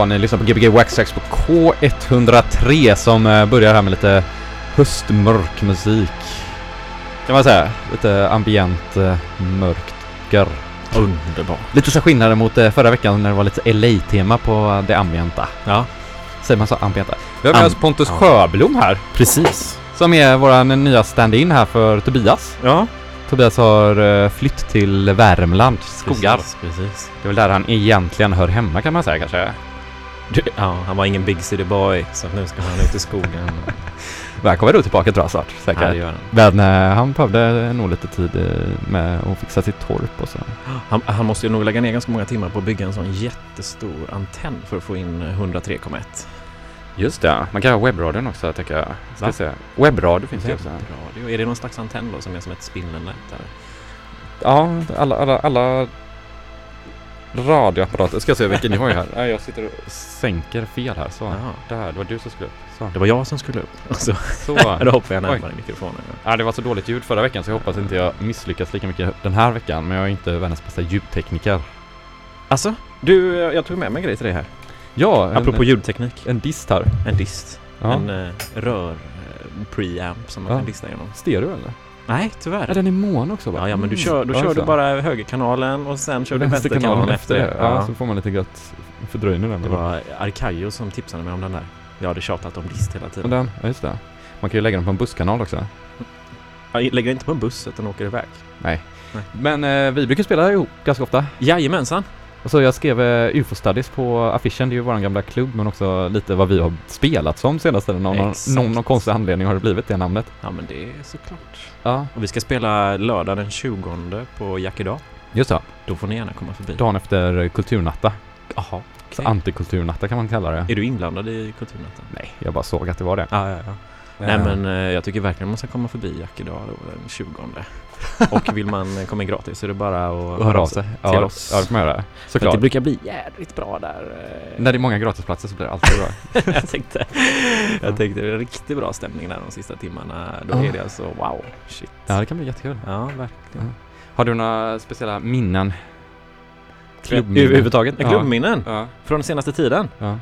Ja, ni lyssnar på Gbg Waxtrax på K103 som eh, börjar här med lite höstmörk musik. Kan man säga. Lite ambient eh, mörker. Underbart. Lite så skillnader mot eh, förra veckan när det var lite LA-tema på det ambienta. Ja, Säger man så ambienta? Vi har med Am- oss Pontus ja. Sjöblom här. precis. Som är våran nya stand-in här för Tobias. Ja, Tobias har flytt till Värmland, skogar. Precis, precis. Det är väl där han egentligen hör hemma kan man säga kanske. Du, ja, han var ingen big city boy, så nu ska han ut i skogen. Välkommen du tillbaka tror jag snart, säkert. ja, det gör han. Men eh, han behövde nog lite tid eh, med att fixa sitt torp och så. han. Han måste ju nog lägga ner ganska många timmar på att bygga en sån jättestor antenn för att få in 103,1. Just det, man kan ha webbradion också tycker jag. Ska Va? se. Webbradio finns det också. Är det någon slags antenn då som är som ett spindelnät? Ja, alla, alla, alla radioapparater. Ska jag se vilken ni har här. Nej, jag sitter och sänker fel här. Så. Jaha. Där, det var du som skulle upp. Så. Det var jag som skulle upp. Alltså, så. då hoppade jag Oj. närmare mikrofonen. Ja, det var så dåligt ljud förra veckan så jag hoppas inte jag misslyckas lika mycket den här veckan. Men jag är inte världens bästa ljudtekniker. Alltså, du, jag tog med mig en grej till dig här. Ja, en, Apropå ljudteknik. en dist här. En dist. Ja. En uh, rör uh, preamp som man Ja. kan dista genom. Stereo eller? Nej, tyvärr. Ja, den är mono också va? Ja, ja men du kör, då Ja, kör du bara högerkanalen och sen kör du vänsterkanalen efter det. Ja, Ja. så får man lite gött fördröjning där. Det var Arkayo som tipsade mig om den där. Jag hade tjatat om dist hela tiden. den, ja just det. Man kan ju lägga den på en busskanal också. Jag lägger inte på en buss utan åker iväg. Nej. Nej. Men eh, vi brukar spela ihop ganska ofta. Jajamensan. Och så jag skrev eh, UFO Studies på affischen, det är ju vår gamla klubb, men också lite vad vi har spelat som senaste. Någon, någon, någon, någon konstig anledning har det blivit det namnet. Ja men det är såklart. Ja, Och vi ska spela lördag den 20 på Jack idag. just det. Då får ni gärna komma förbi. Dagen efter Kulturnatta. Jaha. Så Antikulturnatta kan man kalla det. Är du inblandad i Kulturnatten? Nej, jag bara såg att det var det. Ja, ja, ja. Nej men eh, jag tycker verkligen man ska komma förbi Jack idag då, den 20 Och vill man eh, komma in gratis så är det bara att höra av sig. till Ja, oss. ja, det får man göra. Såklart. det brukar bli jävligt bra där. eh. När det är många gratisplatser så blir det alltid bra. jag tänkte, Ja. jag tänkte det är riktigt bra stämning där de sista timmarna. Då Ja. är det alltså wow, shit. Ja, det kan bli jättekul. Ja, verkligen. Har du några speciella minnen? Klubbminnen? Överhuvudtaget? Ja. Klubbminnen? Ja. Från den senaste tiden? ja.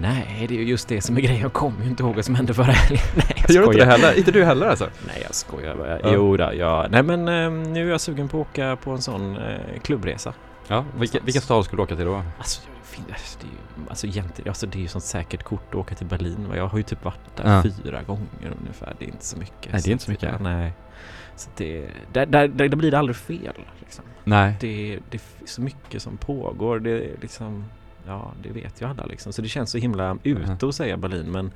Nej, det är ju just det som är grejen. Jag kommer ju inte ihåg vad som hände förra helgen. Nej, jag Gör du inte det heller? Inte du heller alltså? Nej, jag skojar bara. Ja. Jo då, ja. Nej men eh, nu är jag sugen på att åka på en sån eh, klubbresa. Ja. Vilken, vilken stad skulle du åka till då? Alltså, det är ju, alltså egentligen, alltså det är ju sånt säkert kort att åka till Berlin. Jag har ju typ varit där Ja. fyra gånger ungefär. Det är inte så mycket. Nej, det är inte så mycket. ja, Nej. Så det, där, där, där, blir det aldrig fel. Liksom. Nej. Det, det är så mycket som pågår. Det är liksom, ja, det vet ju alla liksom. Så det känns så himla ute att säga Berlin. Men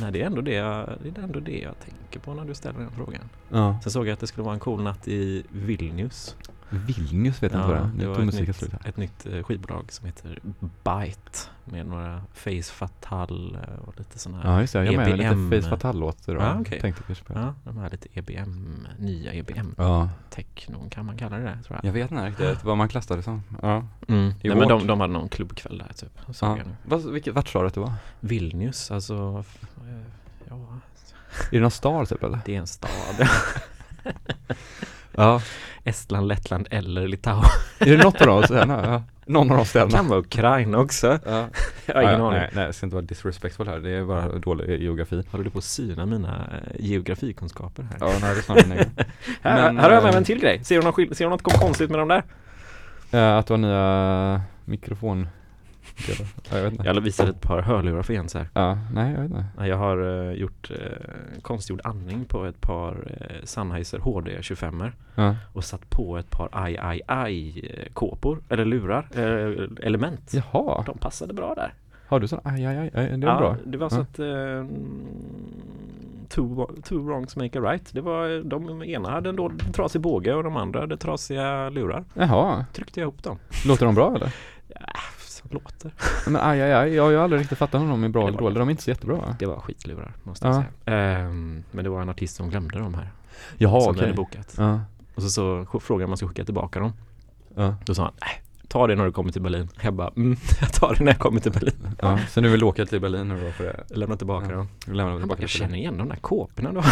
nej, det är ändå det, jag, det är ändå det jag tänker på när du ställer den frågan. Ja. Sen såg jag att det skulle vara en cool natt i Vilnius. Vilnius vet jag inte vad det är. det var ett nytt, ett nytt eh, skivbolag som heter Byte med några Face Fatal eh, och lite sådana här. Ja just det, jag EBM. lite Face Fatal-låter och Ja, okej. tänkte vi spela. Ja, de här lite EBM, nya EBM. Ja. Technon kan man kalla det där, tror jag. Jag vet inte riktigt vad man klassar det som. Ja. Mm. Det är Nej, men de, de hade någon klubbkväll där typ. Såg ja. jag nu. Vilket, vart sa du att du var? Vilnius, alltså. eh, Ja, Är det någon stad typ eller? det är en stad. Ja. Estland, Lettland eller Litauen. Är det något av dem? Så ja. Någon av de städerna? Kan vara Ukraina också. Ja. Jag har ingen ja, aning. Nej, nej, jag ska inte vara disrespectful här. Det är bara dålig geografi. Håller du på att syna mina eh, geografikunskaper här? Ja, nej, det är snarare nej. Här, Men, här har jag med mig en till grej. Ser du något, ser du något konstigt med de där? Eh, att du har nya mikrofon... Ja, jag vet inte. Jag visade ett par hörlurar för Jens här. Ja, nej jag vet inte. Jag har eh, gjort uh, konstgjord andning på ett par uh, Sennheiser HD 25 er Ja. och satt på ett par ai ai eh, kåpor eller lurar, eh, element. Jaha, De passade bra där. har du sån? Aj, aj, aj, aj, det är bra. Det var så Ja. att uh, two, two wrongs make a right. Det var, de ena hade en trasig båge och de andra hade trasiga lurar. Jaha, Tryckte jag ihop dem. låter de bra eller? Låter. Men aj, aj, aj, jag har ju aldrig riktigt fattat om de är bra Det eller dåliga. De är inte så jättebra va? Det var skitlurar måste jag Ja. säga. Ehm, men det var en artist som glömde dem här. Jaha, som okej. hade bokat. Ja, Och så, så frågade man om man skulle skicka tillbaka dem. ja, Då sa han, nej, ta det när du kommer till Berlin. Jag bara, mm, jag tar det när jag kommer till Berlin. ja. Så nu vill du åka till Berlin nu då för det? Lämna tillbaka Ja. dem. Lämnar Han bara, tillbaka jag känner igen de där kåporna då.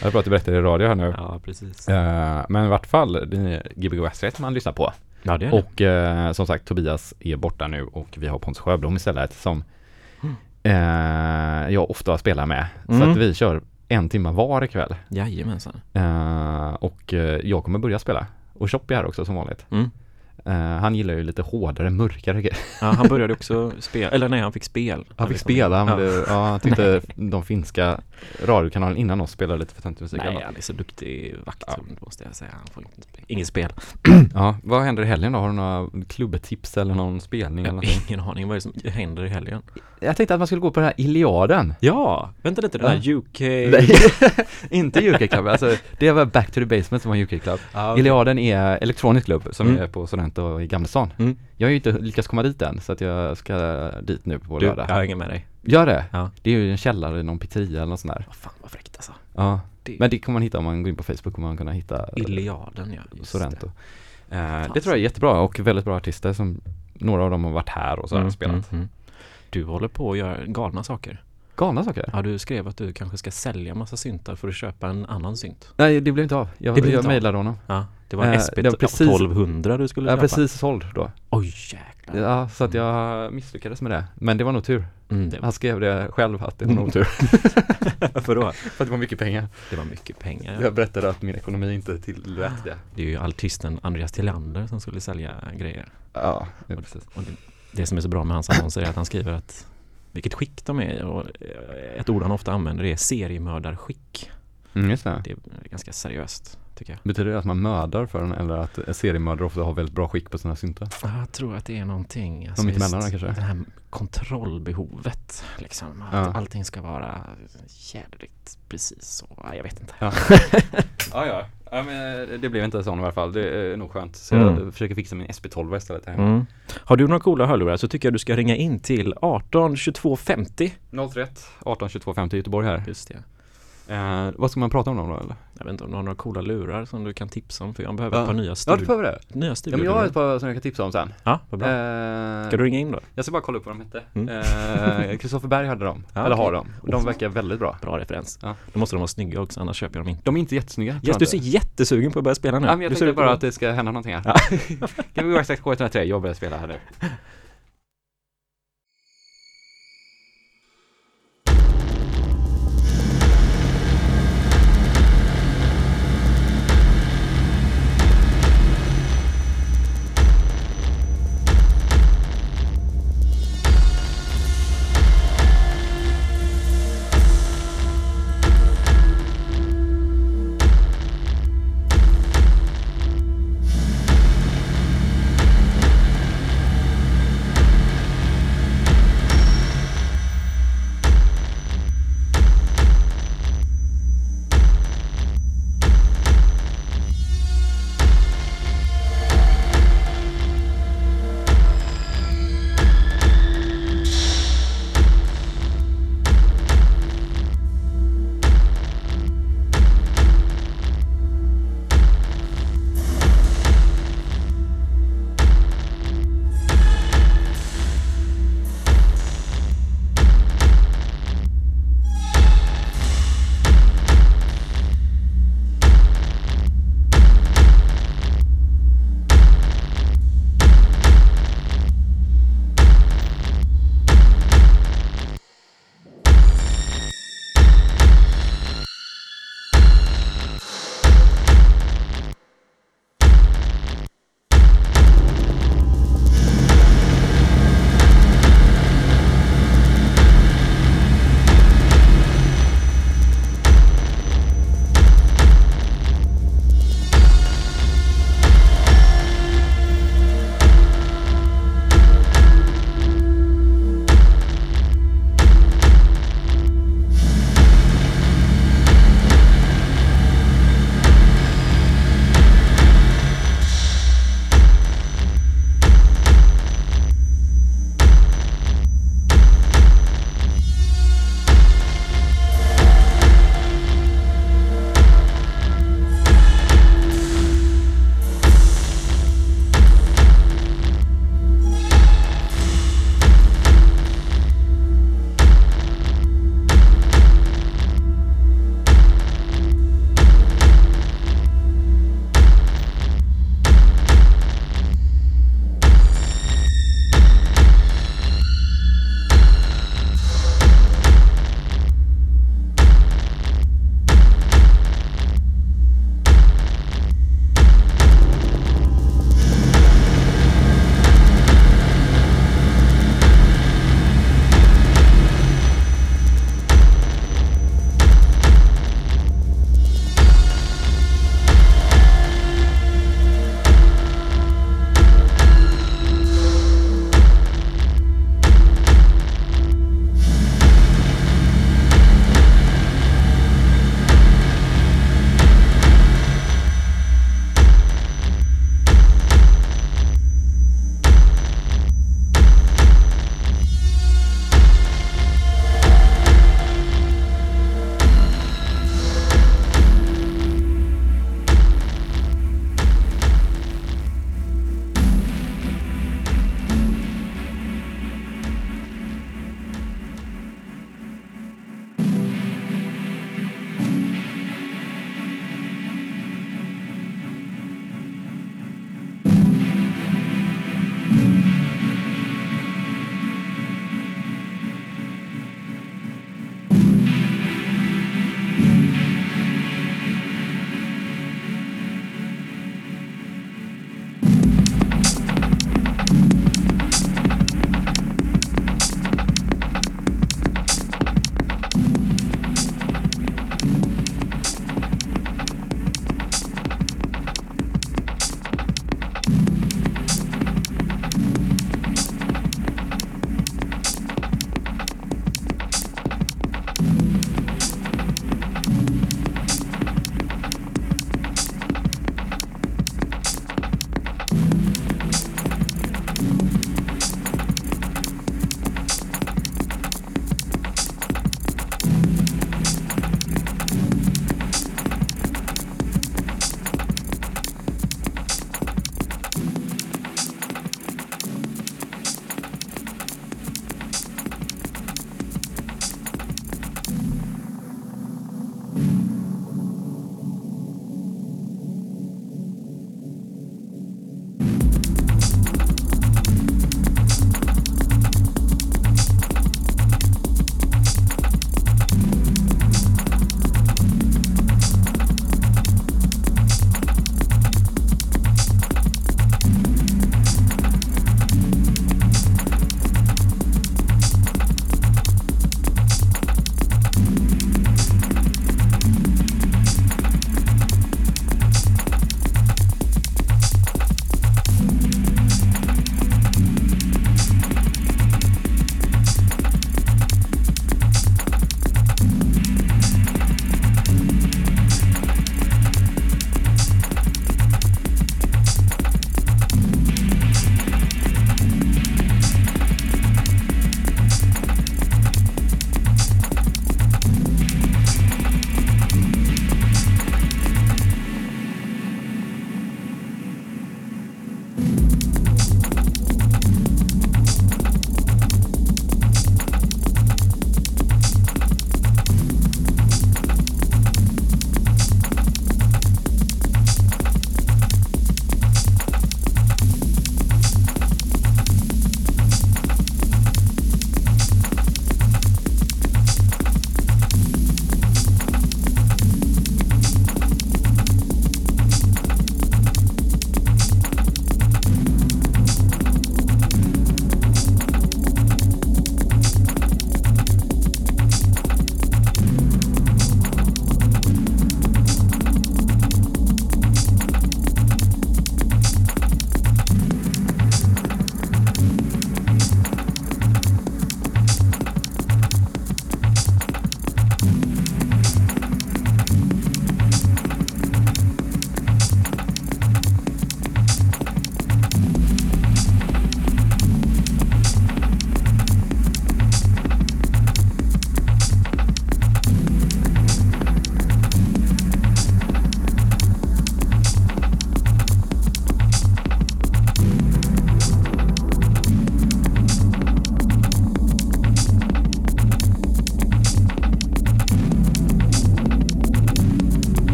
Jag är bra att du berättar i radio här nu. Ja, precis. Eh, men i vart fall, det är Gbg West man lyssnar på. Ja, det är det. Och eh, som sagt, Tobias är borta nu och vi har Pontus Sjöblom istället som Mm. eh, jag ofta spelar med. Så Mm. att vi kör en timme var ikväll. Jajamensan. Eh, och eh, jag kommer börja spela. Och Choppi är här också som vanligt. Mm. Eh, han gillar ju lite hårdare, mörkare grejer. Ja, han började också spela, eller nej, han fick spel. Han fick spela, han, Ja. blev, ja, han tyckte de finska radiokanalerna innan oss spelade lite för töntig musik. Nej, han är så duktig vakthund måste jag säga. Han får inte spela. Inget spel. Ja, vad händer i helgen då? Har du några klubbtips eller någon spelning eller någonting? ingen aning vad det är som händer i helgen. Jag tänkte att man skulle gå på den här Iliaden. Ja, vänta lite, den här UK... Nej, inte UK Club. Alltså, det var Back to the Basement som var UK Club. Ja, okej. Iliaden är elektronisk klubb som Mm. är på Sorrento i Gamlestan. Mm. Jag har ju inte lyckats komma dit än så att jag ska dit nu på Du, lördag. jag hänger med dig. Gör det? Ja. Det är ju en källare i någon pizzeria eller något sånt där. Vad fan vad fräckt alltså. Ja. Det- Men det kommer man hitta om man går in på Facebook kommer man kunna hitta Iliaden ja. just Sorrento. det. Eh, det tror jag är jättebra och väldigt bra artister som några av dem har varit här och så har Mm, spelat. mm, mm. Du håller på att göra galna saker. Galna saker. Ja, du skrev att du kanske ska sälja massa syntar för att köpa en annan synt. Nej, det blev inte av. Jag, Det blev jag inte av. mejlade honom. Ja, det var Eh, en SP det var precis- 1200 du skulle köpa. precis såld då. Oj jäklar. Ja, så att jag misslyckades med det. Men det var nog tur. Mm, det, Han skrev det själv att det var nog tur. varför då? För att det var mycket pengar. Det var mycket pengar. Jag berättade att min ekonomi inte tillät det. Det är ju artisten Andreas Tillander som skulle sälja grejer. Ja, ja precis. Och det, det som är så bra med hans annonser är att han skriver att vilket skick de är och eh, ett ord han ofta använder är seriemördarskick. Mm, just det. Det är ganska seriöst tycker jag. Betyder det att man mördar för den eller att seriemördare ofta har väldigt bra skick på sina syntar? Jag tror att det är någonting. Alltså mitt emellan just där kanske? Det här kontrollbehovet. Liksom, att Ja. allting ska vara jädrigt precis så. Ja, Jag vet inte. Ja. ja, ja. Ja men det blev inte sån i alla fall. Det är nog skönt. Så Mm. jag försöker fixa min SP12 istället. Här. Mm. Har du några coola hörlurar så tycker jag du ska ringa in till 18 22 50. 031 18 22 50 Göteborg här. Just det. Eh, vad ska man prata om då eller? Jag vet inte om du har några coola lurar som du kan tipsa om för jag behöver Ja. ett par nya Ja, du studier. behöver det. nya Ja, men studier. jag har ett par som jag kan tipsa om sen. Ja, vad bra. Eh, Ska du ringa in då? Jag ska bara kolla upp vad de hette. Mm. Eh, Kristoffer Berg hade dem. Ja, Eller har okej. dem. De verkar väldigt bra. Bra referens. Ja. Då måste de vara snygga också annars köper jag dem inte. De är inte jättesnygga. Yes, du ser jättesugen på att börja spela nu. Ja, men jag du tänkte bara att- det ska hända någonting här. Ja. Kan vi gå exakt K103? Jag börjar spela här nu.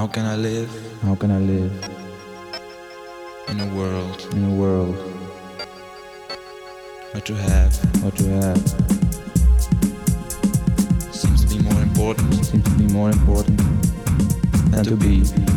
How can I live? How can I live? In a world. In a world. What to have. What to have. Seems to be more important. Seems to be more important than, than to, be. be.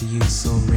to you so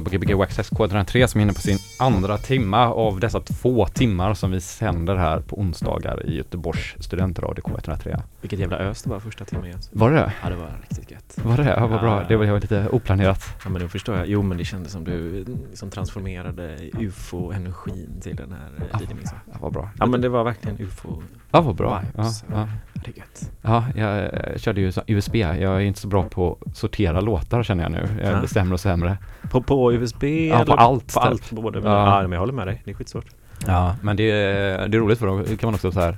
lyssnar på Gbg Waxxax K103 som är inne på sin andra timma av dessa två timmar som vi sänder här på onsdagar i Göteborgs studentradio K103. Vilket jävla ös det var första timmen igen. Var det Ja, det var riktigt gött. Var det? Ja, vad bra. Ja. Det var, det var lite oplanerat. Ja men nu förstår jag. Jo men det kändes som du liksom transformerade ufo-energin till den här Ja, ja. mixen. Ja, vad bra. Ja men det var verkligen ufo Ja, vad bra. Ja, vibes. ja. Det är gött. ja, jag eh, körde ju USB. Jag är inte så bra på att sortera låtar känner jag nu. Jag Ja. blir sämre och sämre. På, på USB? Ja, på allt, På allt både. Ja. ja. men jag håller med dig. Det är skitsvårt. Ja, men det är, det är roligt för då kan man också så här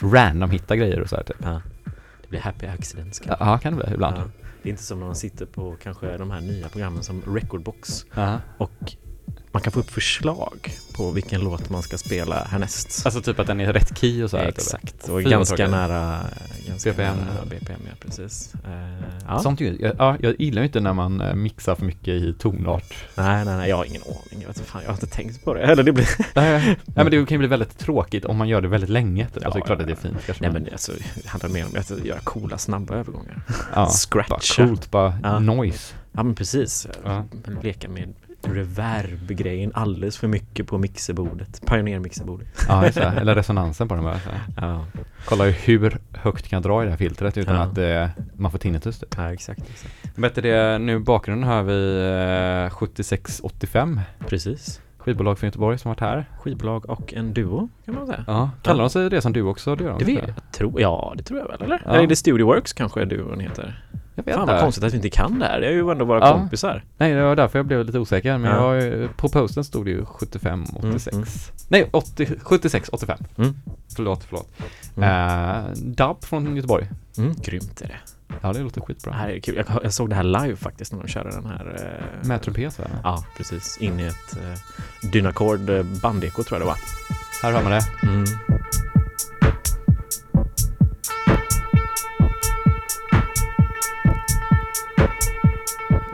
random hitta grejer och så här typ. Ja. Det blir happy accidents. Ja, ja, kan det bli ibland. Ja. Det är inte som när man sitter på kanske de här nya programmen som Recordbox Ja. och man kan få upp förslag på vilken låt man ska spela härnäst. Alltså typ att den är rätt key och så här. typ. Exakt, och Fy, vad ganska nära ganska BPM. Nära BPM ja, precis. Eh, ja. Sånt ju, ja, ja, jag gillar ju inte när man eh, mixar för mycket i tonart. Nej, nej, nej, jag har ingen aning. Jag, vet, inte fan, jag har inte tänkt på det. Eller det blir... Nej, men det kan ju bli väldigt tråkigt om man gör det väldigt länge. Typ. Ja, alltså, det är klart ja, att det är ja. fint kanske. Nej men- alltså, det handlar mer om att göra coola, snabba övergångar. ja, scratcha. Bara coolt, bara Ja. noise. Ja men precis. Ja. Men leka med reverb-grejen alldeles för mycket på mixerbordet. Pioneer-mixerbordet. Ja, just det. Eller resonansen på den bara. Ja. Kolla hur högt kan jag dra i det här filtret utan Ja. att eh, man får tinnitus. Typ. ja, exakt. exakt. Bättre det, nu i bakgrunden har vi eh, 7685 Precis. skivbolag från Göteborg som varit här. Skivbolag och en duo kan man säga. Ja, kallar de sig det som du också? Det gör de Det vet, jag tror, ja det tror jag väl eller? Ja. Eller är det Studioworks kanske duon heter? Jag vet Fan vad konstigt att vi inte kan det här. Det är ju ändå våra Ja. kompisar. Nej, det var därför jag blev lite osäker. Men Ja. jag, på posten stod det ju 75, 86. Mm, Nej, 80, 76, 85. Mm. Förlåt, förlåt. Mm. Eh, Dub från Göteborg. Mm. Grymt är det. Ja, det låter skitbra. Det här är kul. Jag, jag såg det här live faktiskt när de körde den här. eh, Med trumpet va? Ja, precis. In i ett eh, Dynacord bandeko tror jag det var. Här hör man det.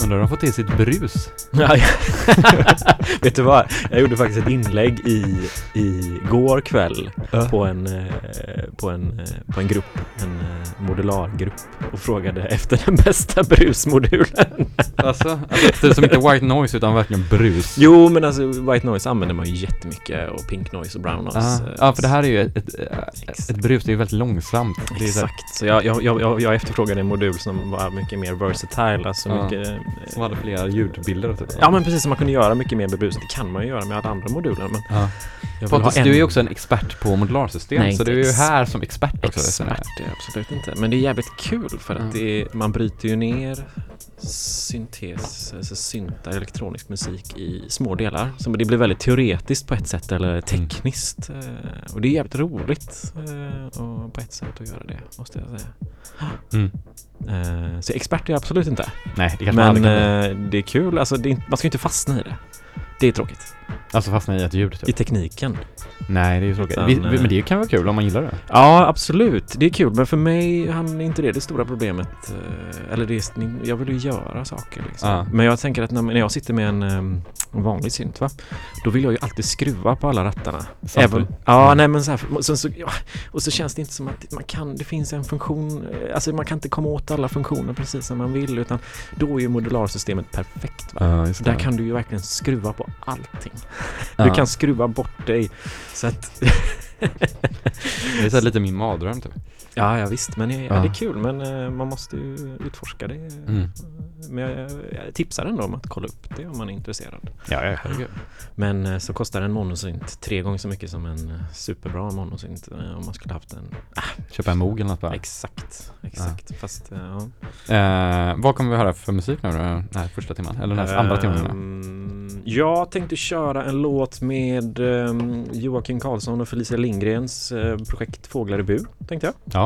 Undrar om de får till sitt brus. Vet du vad? Jag gjorde faktiskt ett inlägg i, i går kväll på en, eh, på en, eh, på en grupp, en eh, modulargrupp och frågade efter den bästa brusmodulen. Alltså, alltså som inte white noise utan verkligen brus. Jo, men alltså White Noise använder man ju jättemycket och Pink Noise och Brown Noise. Ah, ja, för det här är ju ett, ett, Exakt. ett brus, det är ju väldigt långsamt. Exakt, så jag, jag, jag, jag- efterfrågade en modul som var mycket mer versatile, alltså Ja. mycket... som hade flera ljudbilder typ. Ja men precis, som man kunde göra mycket mer med brus. Det kan man ju göra med alla andra moduler men Ja. Pontus, en... du är ju också en expert på modularsystem, Nej, så du är ju här som expert också. Expert är absolut inte, men det är jävligt kul för att det är, man bryter ju ner syntes, alltså syntar, elektronisk musik i små delar. Så det blir väldigt teoretiskt på ett sätt eller tekniskt. eh, Och det är jävligt roligt eh, och på ett sätt att göra det, måste jag säga. Mm. Eh, Så expert är jag absolut inte. Nej, det kanske man Men aldrig kan bli. eh, det är kul, alltså det är, man ska ju inte fastna i det. Det är tråkigt. Alltså fastna i ett ljud I typ. tekniken. Nej, det är ju tråkigt. Utan, Vi, eh, vi, men det kan vara kul om man gillar det. Ja, absolut. Det är kul, men för mig är inte det det stora problemet. eh, Eller det är, jag vill ju göra saker liksom. Ja. Men jag tänker att när, när jag sitter med en, em, en vanlig synt va, då vill jag ju alltid skruva på alla rattarna. Samtidigt. Även, ja, Mm. nej men så här, och sen så, ja, och så känns det inte som att man kan, det finns en funktion, eh, alltså man kan inte komma åt alla funktioner precis som man vill utan då är ju modularsystemet perfekt va. Just Där kan du ju verkligen skruva på allting. Ja. Du kan skruva bort dig så att Det är så lite min mardröm typ. Ja, ja visst, men ja, Ja. det är kul men eh, man måste ju utforska det. Mm. Men jag, jag tipsar ändå om att kolla upp det om man är intresserad. Ja, ja, herregud. Men eh, så kostar en monosynt tre gånger så mycket som en eh, superbra monosynt eh, om man skulle haft en. Köpa en Moog eller något bara. Exakt, exakt. Fast eh, ja. Eh, vad kommer vi höra för musik nu då? Den här första timmen? Eller den här andra timmen? menar jag. Tänkte köra en låt med um, Joakim Karlsson och Felicia Lindgrens eh, projekt Fåglar i bur, tänkte jag. Ja.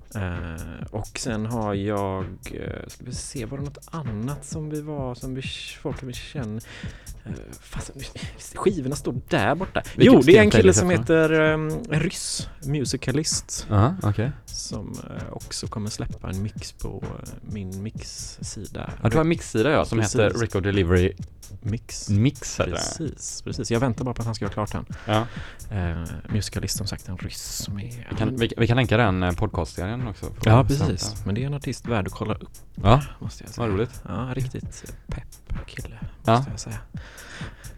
Eh, och sen har jag, uh, ska vi se, var det något annat som vi var, som vi, folk vi känner? Uh, fast, skivorna står där borta. Vilken jo, det är en kille som heter um, Ryss, musicalist, Aha, okej. som eh, också kommer släppa en mix på eh, min mix-sida. Ja, du har en mixsida ja, som Precis. heter Record Delivery Mix. Mix heter. Precis, precis. Jag väntar bara på att han ska göra klart den. Ja. Musicalist som sagt, en ryss som är... Vi kan, vi, vi kan länka den eh, podcastserien också. Ja, precis. Men det är en artist värd att kolla upp, Ja, måste jag säga. vad roligt. Ja, riktigt pepp kille, Ja. måste jag säga.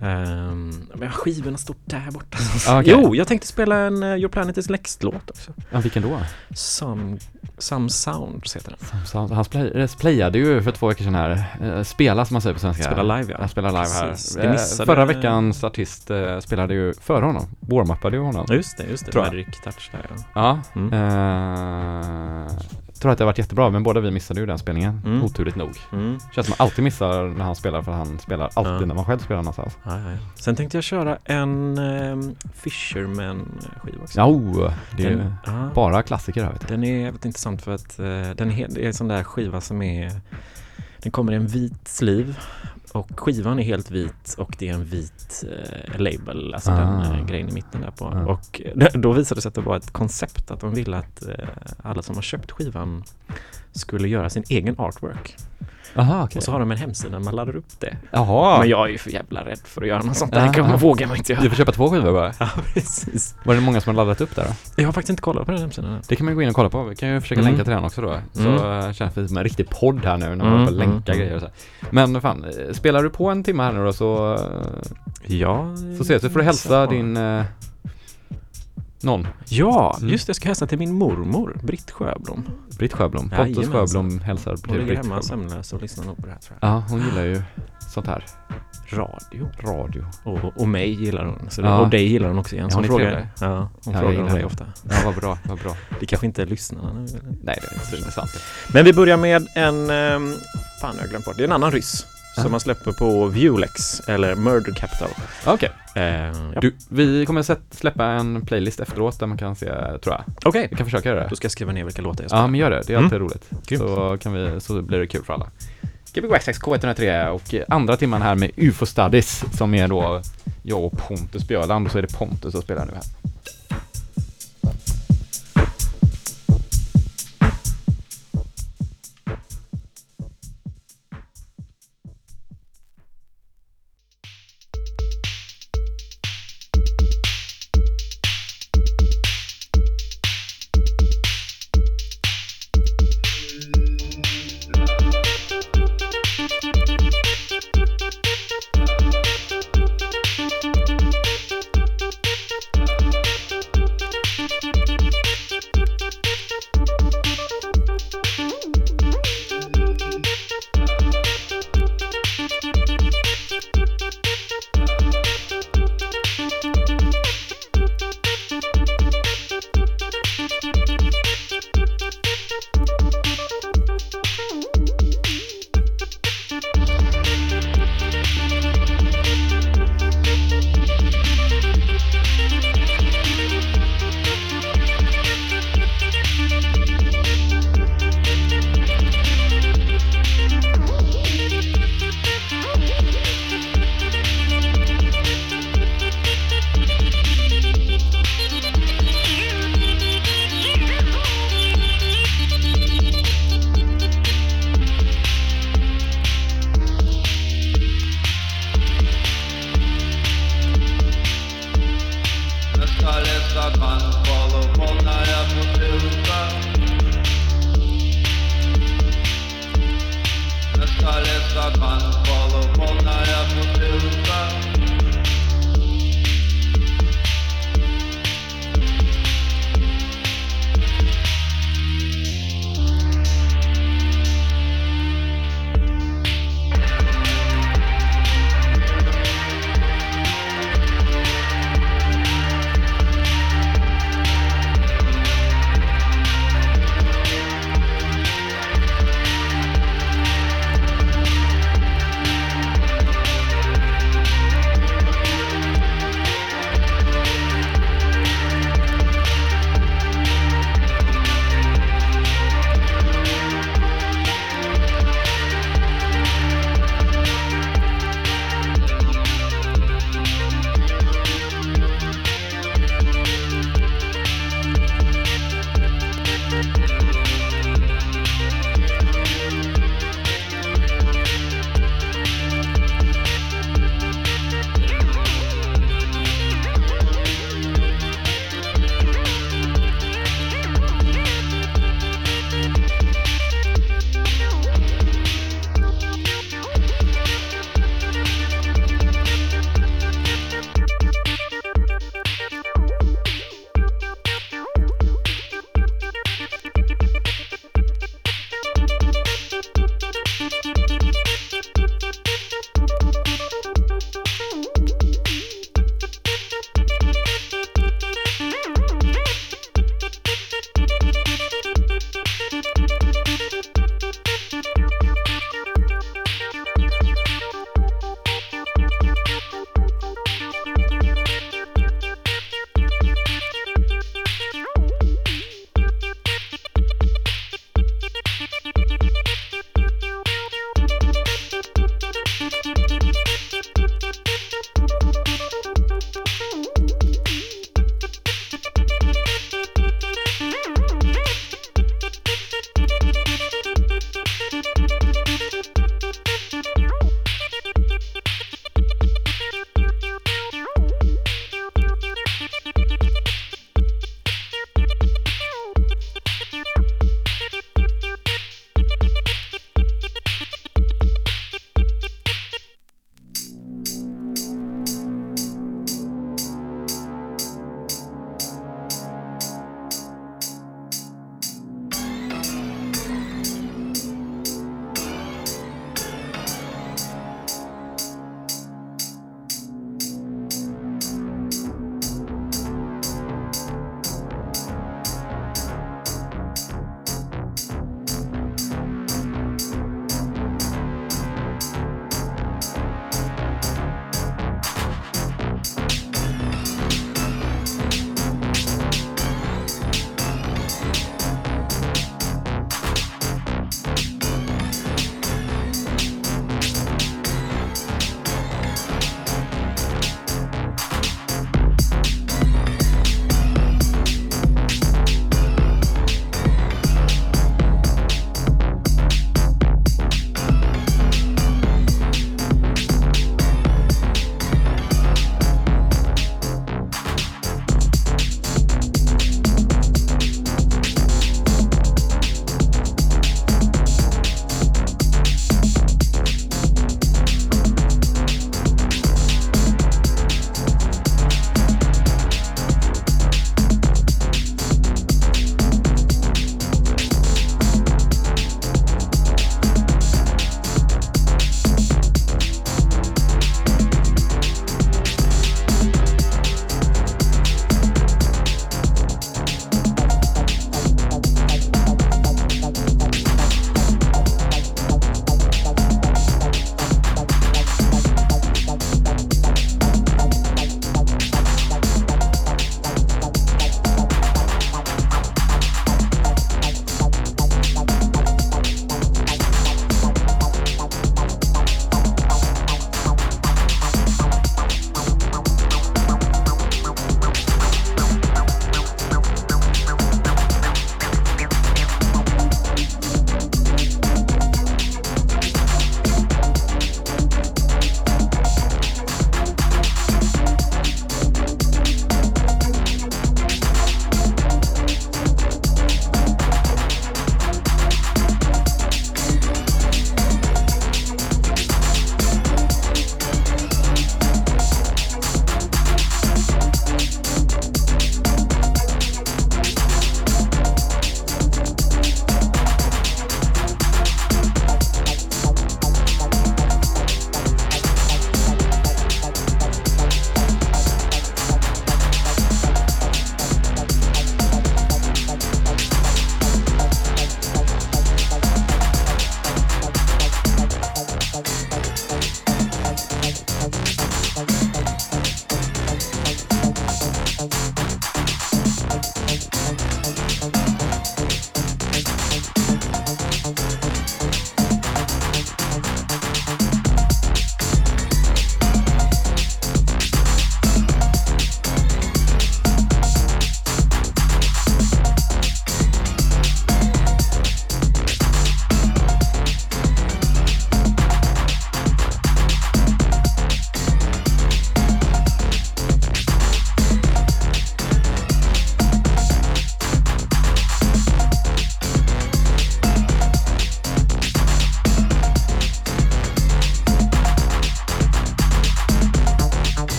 Ehm, men skivorna står där borta. Okej. Jo, jag tänkte spela en uh, Your Planet is Next-låt också. Ja, vilken då? Some, Some Sounds heter den. Så han play, eh, playade ju för två veckor sedan här. Eh, spela som man säger på svenska. Spela live, ja. Han spelar live Precis. här. Missade- Förra veckans artist spelade ju före honom. Warm-upade ju honom. Just det, just det. Tror jag. Magic Touch där ja. Ja. Mm. Tror att det har varit jättebra, men båda vi missade ju den spelningen. Mm. Oturligt nog. Mm. Känns som man alltid missar när han spelar för han spelar alltid Ja. när man själv spelar någonstans. Ja, ja. Sen tänkte jag köra en um, Fisherman-skiva också. Ja, oh, det är Den- ja. bara klassiker här vet du. Den är jävligt intressant för att eh, den är, det är en sån där skiva som är Den kommer i en vit sleeve och skivan är helt vit och det är en vit eh, label, alltså Ah. den eh, grejen i mitten där på. Ah. Och eh, då visade det sig att det var ett koncept att de ville att eh, alla som har köpt skivan skulle göra sin egen artwork. Jaha, okej. Och så har de en hemsida man laddar upp det. Jaha. Men jag är ju för jävla rädd för att göra något sånt där. Det vågar man inte Du göra. får köpa två skivor bara. Ja, precis. Var det många som har laddat upp där då? Jag har faktiskt inte kollat på den hemsidan. Det kan man gå in och kolla på. Vi kan ju försöka Mm. länka till den också då. Så Mm. äh, känns det som en riktig podd här nu när man Mm, att länka mm, grejer och så. Men fan, eh, spelar du på en timme här nu då så, eh, Ja, så ses vi. får du hälsa din eh, någon. Ja, Mm. just det. Jag ska hälsa till min mormor, Britt Sjöblom. Britt Sjöblom. Pontus Jajamensan. Sjöblom hälsar Hon till ligger Britt hemma Sjöblom. sömnlös och lyssnar nog på det här tror jag. Ja, hon gillar ju sånt här? Radio. Radio. Och, och mig gillar hon. Så Ja. Och dig gillar hon också igen. Ja, hon hon frågar, ja, hon jag frågar om dig ofta. Ja, vad bra, vad bra. Det kanske inte är lyssnarna nu. eller? Nej, det är inte intressant. Men vi börjar med en... ehm, fan, jag har glömt bort. Det är en annan ryss. Som man släpper på Vulex, eller Murder Capital. Okej. Eh, ja. Du, vi kommer sätt, släppa en playlist efteråt där man kan se, tror jag. Okej, Vi kan försöka göra det. då ska jag skriva ner vilka låtar jag spelar. Ja, men gör det. Det är Mm. alltid roligt. Grymt. Så, kan vi, så blir det kul för alla. Gbg Waxax K103 och andra timman här med UFO Studies som är då jag och Pontus Björland och så är det Pontus som spelar nu här.